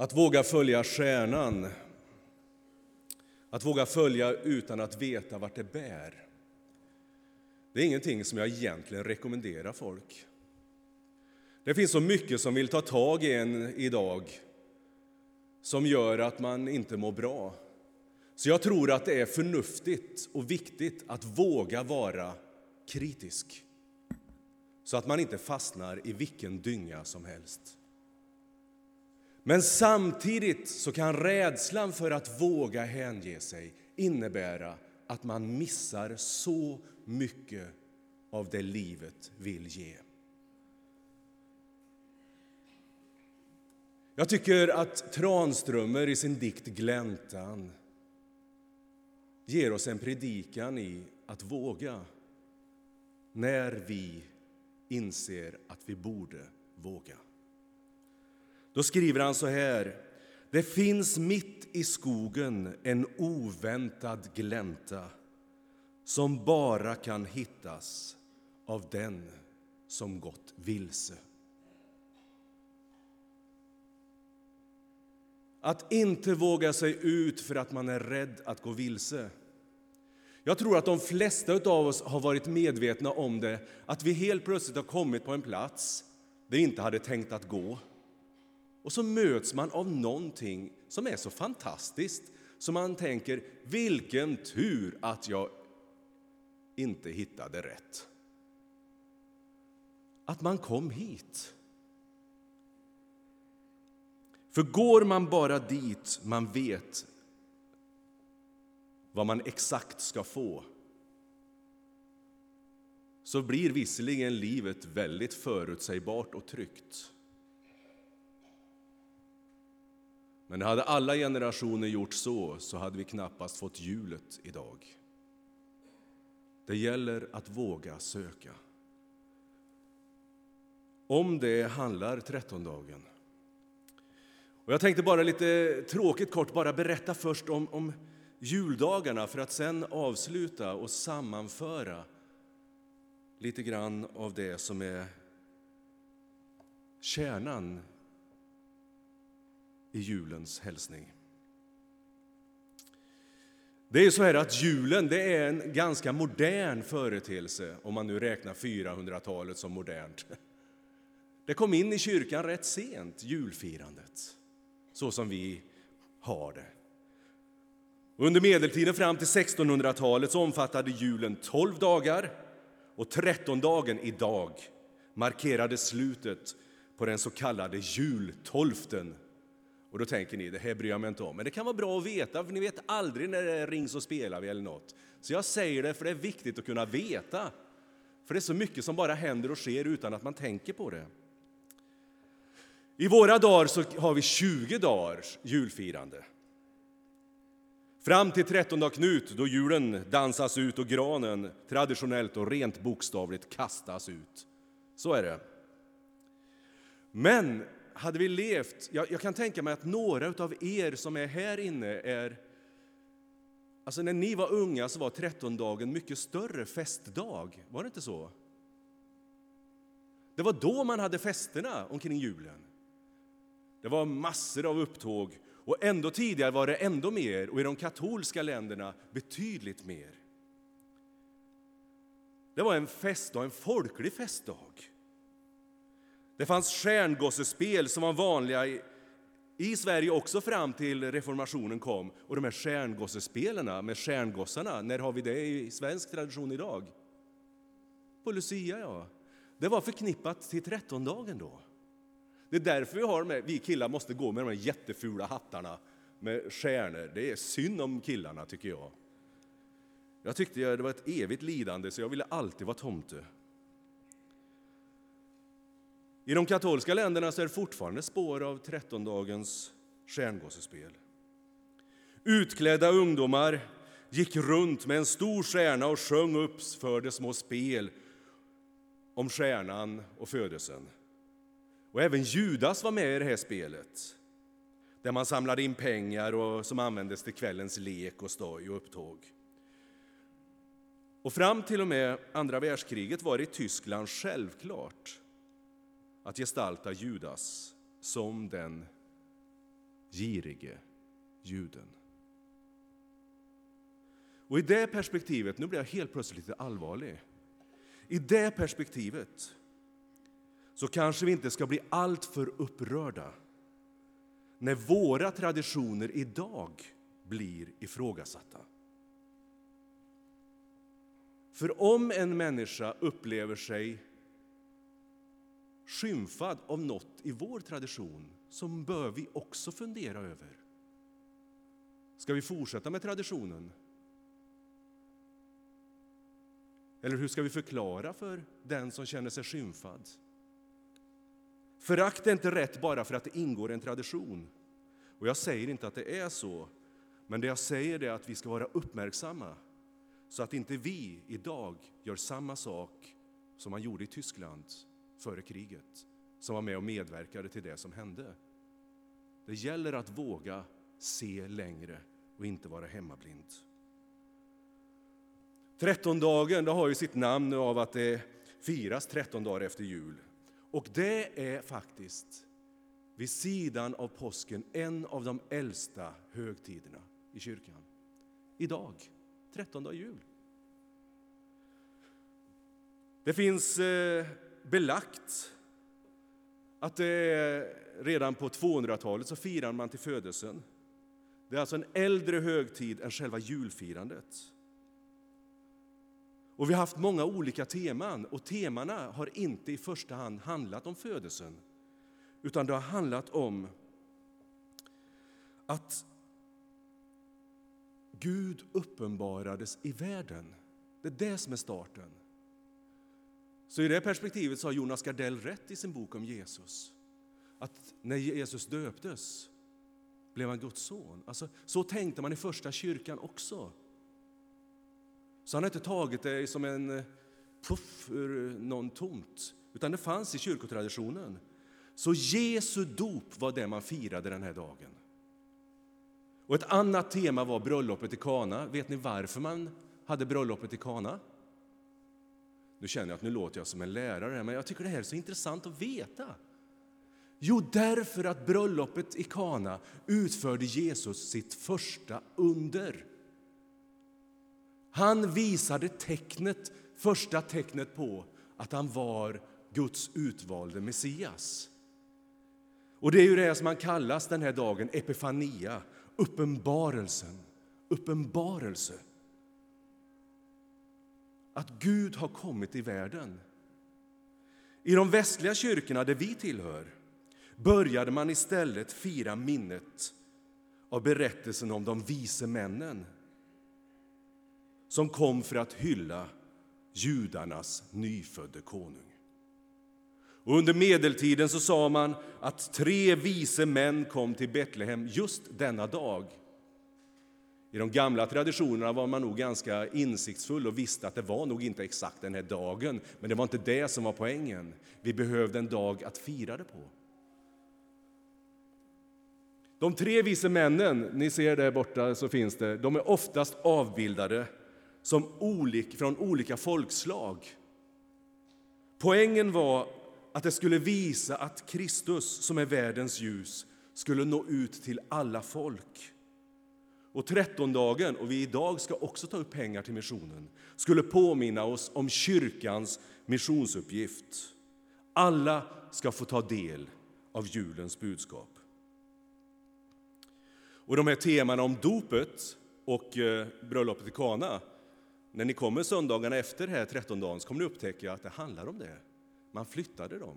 Att våga följa stjärnan. Att våga följa utan att veta vart det bär. Det är ingenting som jag egentligen rekommenderar folk. Det finns så mycket som vill ta tag i en idag som gör att man inte mår bra. Så jag tror att det är förnuftigt och viktigt att våga vara kritisk så att man inte fastnar i vilken dynga som helst. Men samtidigt så kan rädslan för att våga hänge sig innebära att man missar så mycket av det livet vill ge. Jag tycker att Tranströmer i sin dikt Gläntan ger oss en predikan i att våga när vi inser att vi borde våga. Då skriver han så här. Det finns mitt i skogen en oväntad glänta som bara kan hittas av den som gått vilse. Att inte våga sig ut för att man är rädd att gå vilse. Jag tror att de flesta av oss har varit medvetna om det, att vi helt plötsligt har kommit på en plats där vi inte hade tänkt att gå. Och så möts man av någonting som är så fantastiskt så man tänker, vilken tur att jag inte hittade rätt. Att man kom hit. För går man bara dit man vet vad man exakt ska få så blir visserligen livet väldigt förutsägbart och tryggt. Men hade alla generationer gjort så, så hade vi knappast fått hjulet idag. Det gäller att våga söka. Om det handlar trettondagen. Och jag tänkte bara lite tråkigt kort bara berätta först om, om juldagarna för att sen avsluta och sammanföra lite grann av det som är kärnan i julens hälsning. Det är så här att julen det är en ganska modern företeelse om man nu räknar 400-talet som modernt. Det kom in i kyrkan rätt sent, julfirandet, så som vi har det. Under medeltiden fram till 1600-talet omfattade julen 12 dagar och 13 dagen idag markerade slutet på den så kallade jultolften och då tänker ni, det här bryr jag mig inte om. Men det kan vara bra att veta, för ni vet aldrig när det rings och spelar vi eller något. Så jag säger det för det är viktigt att kunna veta. För det är så mycket som bara händer och sker utan att man tänker på det. I våra dagar så har vi 20 dagars julfirande. Fram till 13 dag Knut, då julen dansas ut och granen traditionellt och rent bokstavligt kastas ut. Så är det. Men hade vi levt, jag, jag, kan tänka mig att några av er som är här inne är Alltså när ni var unga så var trettondagen mycket större festdag, var det inte så? Det var då man hade festerna omkring julen. Det var massor av upptåg och ändå tidigare var det ändå mer och i de katolska länderna betydligt mer. Det var en festdag, en folklig festdag. Det fanns stjärngossespel som var vanliga i, i Sverige också fram till reformationen kom. Och de här stjärngossespelen med stjärngossarna, när har vi det i svensk tradition idag? På Lucia, ja. Det var förknippat till trettondagen då. Det är därför vi har med, vi killar måste gå med de här jättefula hattarna med stjärnor. Det är synd om killarna tycker jag. Jag tyckte det var ett evigt lidande så jag ville alltid vara tomte. I de katolska länderna så är det fortfarande spår av trettondagens stjärngossespel. Utklädda ungdomar gick runt med en stor stjärna och sjöng upp för små spel om stjärnan och födelsen. Och även Judas var med i det här spelet där man samlade in pengar och som användes till kvällens lek och stoj och upptåg. Och fram till och med andra världskriget var det i Tyskland självklart att gestalta Judas som den girige juden. Och i det perspektivet, nu blir jag helt plötsligt lite allvarlig. I det perspektivet så kanske vi inte ska bli alltför upprörda när våra traditioner idag blir ifrågasatta. För om en människa upplever sig skymfad av något i vår tradition som bör vi också fundera över. Ska vi fortsätta med traditionen? Eller hur ska vi förklara för den som känner sig skymfad? Förakt är inte rätt bara för att det ingår en tradition. Och jag säger inte att det är så, men det jag säger är att vi ska vara uppmärksamma så att inte vi idag gör samma sak som man gjorde i Tyskland före kriget, som var med och medverkade till det som hände. Det gäller att våga se längre och inte vara hemmablind. Trettondagen har ju sitt namn av att det firas 13 dagar efter jul. Och det är faktiskt vid sidan av påsken en av de äldsta högtiderna i kyrkan. Idag, 13 jul. Det finns eh, belagt att det redan på 200-talet så firar man till födelsen. Det är alltså en äldre högtid än själva julfirandet. Och vi har haft många olika teman och temana har inte i första hand handlat om födelsen utan det har handlat om att Gud uppenbarades i världen. Det är det som är starten. Så i det perspektivet så har Jonas Gardell rätt i sin bok om Jesus. Att när Jesus döptes blev han Guds son. Alltså, så tänkte man i första kyrkan också. Så han har inte tagit det som en eh, puff ur eh, någon tomt, utan det fanns i kyrkotraditionen. Så Jesu dop var det man firade den här dagen. Och ett annat tema var bröllopet i Kana. Vet ni varför man hade bröllopet i Kana? Nu känner jag att nu låter jag som en lärare, men jag tycker det här är så intressant att veta. Jo, därför att bröllopet i Kana utförde Jesus sitt första under. Han visade tecknet, första tecknet på att han var Guds utvalde Messias. Och det är ju det som man kallas den här dagen, epifania, uppenbarelsen. Uppenbarelse. Att Gud har kommit i världen. I de västliga kyrkorna där vi tillhör började man istället fira minnet av berättelsen om de vise männen som kom för att hylla judarnas nyfödde konung. Och under medeltiden så sa man att tre vise män kom till Betlehem just denna dag. I de gamla traditionerna var man nog ganska insiktsfull och visste att det var nog inte exakt den här dagen, men det var inte det som var poängen. Vi behövde en dag att fira det på. De tre vise männen, ni ser där borta så finns det, de är oftast avbildade som olik, från olika folkslag. Poängen var att det skulle visa att Kristus, som är världens ljus, skulle nå ut till alla folk. Och trettondagen, och vi idag ska också ta upp pengar till missionen, skulle påminna oss om kyrkans missionsuppgift. Alla ska få ta del av julens budskap. Och de här temana om dopet och eh, bröllopet i Kana, när ni kommer söndagarna efter här trettondagen så kommer ni upptäcka att det handlar om det. Man flyttade dem.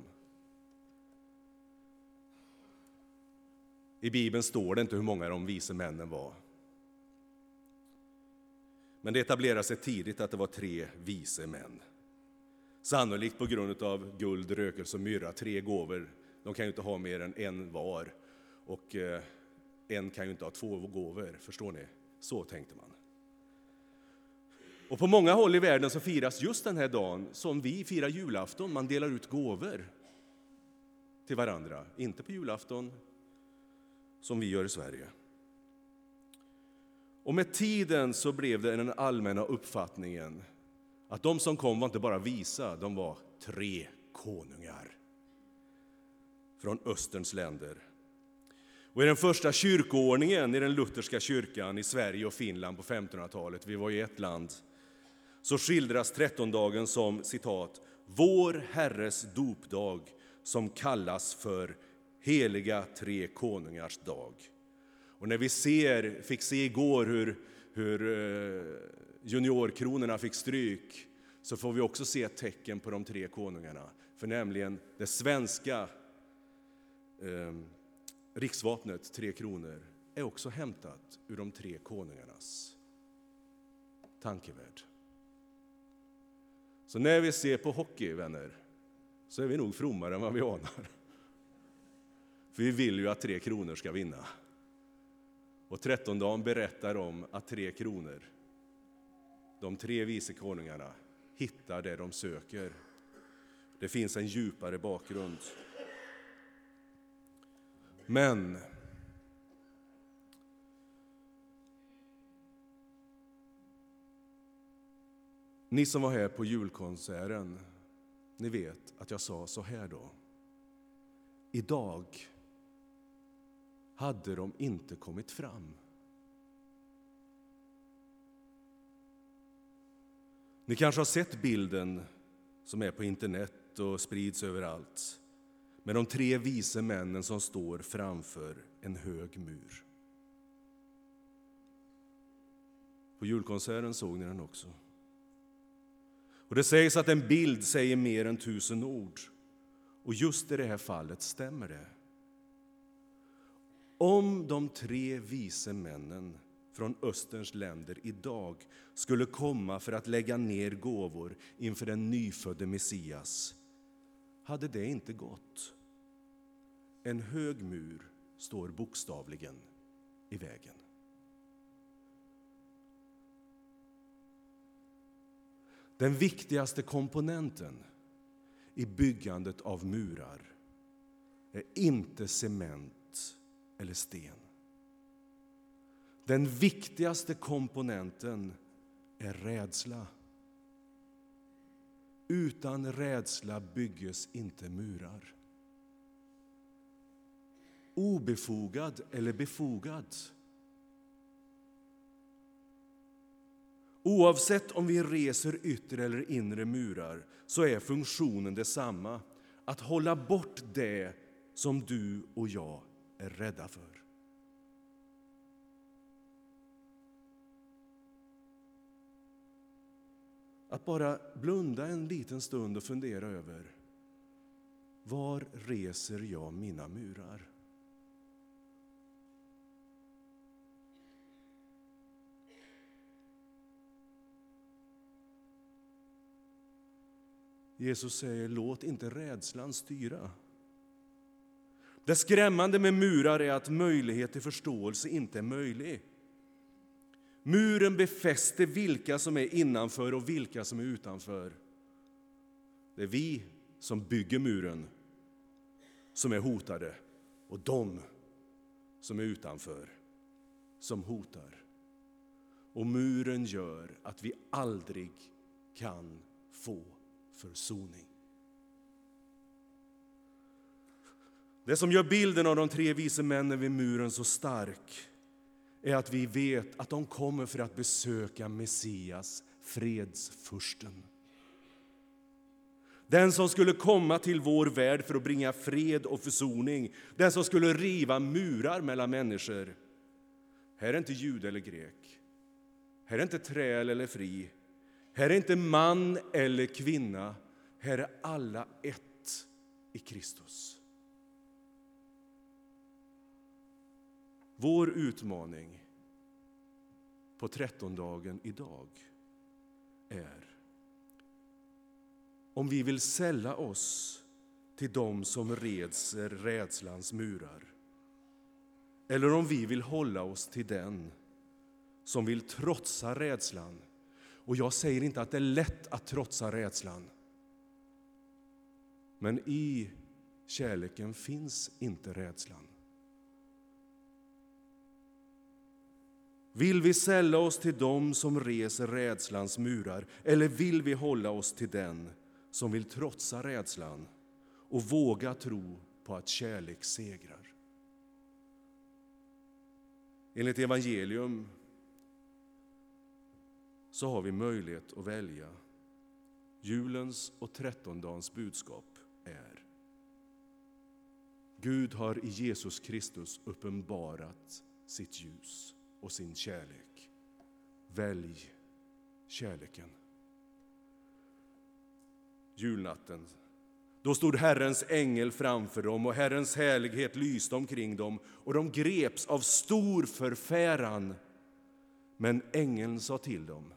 I Bibeln står det inte hur många de vise männen var. Men det etablerade sig tidigt att det var tre vise män. Sannolikt på grund av guld, rökelse och myrra, tre gåvor. De kan ju inte ha mer än en var. Och eh, en kan ju inte ha två gåvor, förstår ni? Så tänkte man. Och på många håll i världen så firas just den här dagen som vi firar julafton. Man delar ut gåvor till varandra. Inte på julafton som vi gör i Sverige. Och med tiden så blev det den allmänna uppfattningen att de som kom var inte bara visa, de var tre konungar från Österns länder. Och I den första kyrkoordningen i den lutherska kyrkan i Sverige och Finland på 1500-talet, vi var ju ett land, så skildras trettondagen som citat, vår Herres dopdag som kallas för heliga tre konungars dag. Och när vi ser, fick se igår hur, hur eh, juniorkronorna fick stryk så får vi också se ett tecken på de tre konungarna. För nämligen det svenska eh, riksvapnet, Tre kronor, är också hämtat ur de tre konungarnas tankevärld. Så när vi ser på hockey, vänner, så är vi nog frommare än vad vi anar. För vi vill ju att Tre kronor ska vinna. Och trettondagen berättar om att Tre kronor, de tre vise konungarna, hittar det de söker. Det finns en djupare bakgrund. Men ni som var här på julkonserten, ni vet att jag sa så här då. Idag hade de inte kommit fram. Ni kanske har sett bilden som är på internet och sprids överallt med de tre vise männen som står framför en hög mur. På julkonserten såg ni den också. Och Det sägs att en bild säger mer än tusen ord. Och just i det här fallet stämmer det. Om de tre vise männen från Österns länder idag skulle komma för att lägga ner gåvor inför den nyfödde Messias hade det inte gått. En hög mur står bokstavligen i vägen. Den viktigaste komponenten i byggandet av murar är inte cement eller sten. Den viktigaste komponenten är rädsla. Utan rädsla bygges inte murar. Obefogad eller befogad. Oavsett om vi reser yttre eller inre murar så är funktionen detsamma. Att hålla bort det som du och jag är rädda för. Att bara blunda en liten stund och fundera över var reser jag mina murar? Jesus säger låt inte rädslan styra. Det skrämmande med murar är att möjlighet till förståelse inte är möjlig. Muren befäster vilka som är innanför och vilka som är utanför. Det är vi som bygger muren som är hotade och de som är utanför som hotar. Och muren gör att vi aldrig kan få försoning. Det som gör bilden av de tre vise männen vid muren så stark är att vi vet att de kommer för att besöka Messias, fredsfursten. Den som skulle komma till vår värld för att bringa fred och försoning. Den som skulle riva murar mellan människor. Här är inte jude eller grek. Här är inte träl eller fri. Här är inte man eller kvinna. Här är alla ett i Kristus. Vår utmaning på trettondagen idag är om vi vill sälla oss till dem som reser rädslans murar eller om vi vill hålla oss till den som vill trotsa rädslan. Och jag säger inte att det är lätt att trotsa rädslan. Men i kärleken finns inte rädslan. Vill vi sälla oss till dem som reser rädslans murar eller vill vi hålla oss till den som vill trotsa rädslan och våga tro på att kärlek segrar? Enligt evangelium så har vi möjlighet att välja. Julens och trettondagens budskap är Gud har i Jesus Kristus uppenbarat sitt ljus och sin kärlek. Välj kärleken. Julnatten. Då stod Herrens ängel framför dem och Herrens härlighet lyste omkring dem och de greps av stor förfäran. Men ängeln sa till dem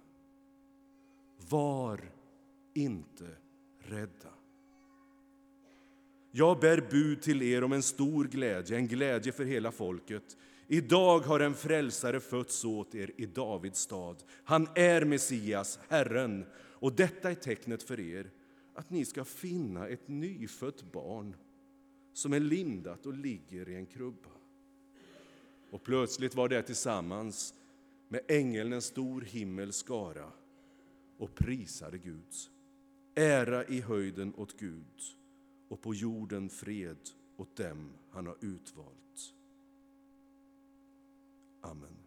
Var inte rädda. Jag bär bud till er om en stor glädje, en glädje för hela folket. Idag har en frälsare fötts åt er i Davids stad. Han är Messias, Herren. Och detta är tecknet för er, att ni ska finna ett nyfött barn som är lindat och ligger i en krubba. Och plötsligt var det tillsammans med ängeln en stor himmelskara och prisade Gud. Ära i höjden åt Gud och på jorden fred åt dem han har utvalt. Amen.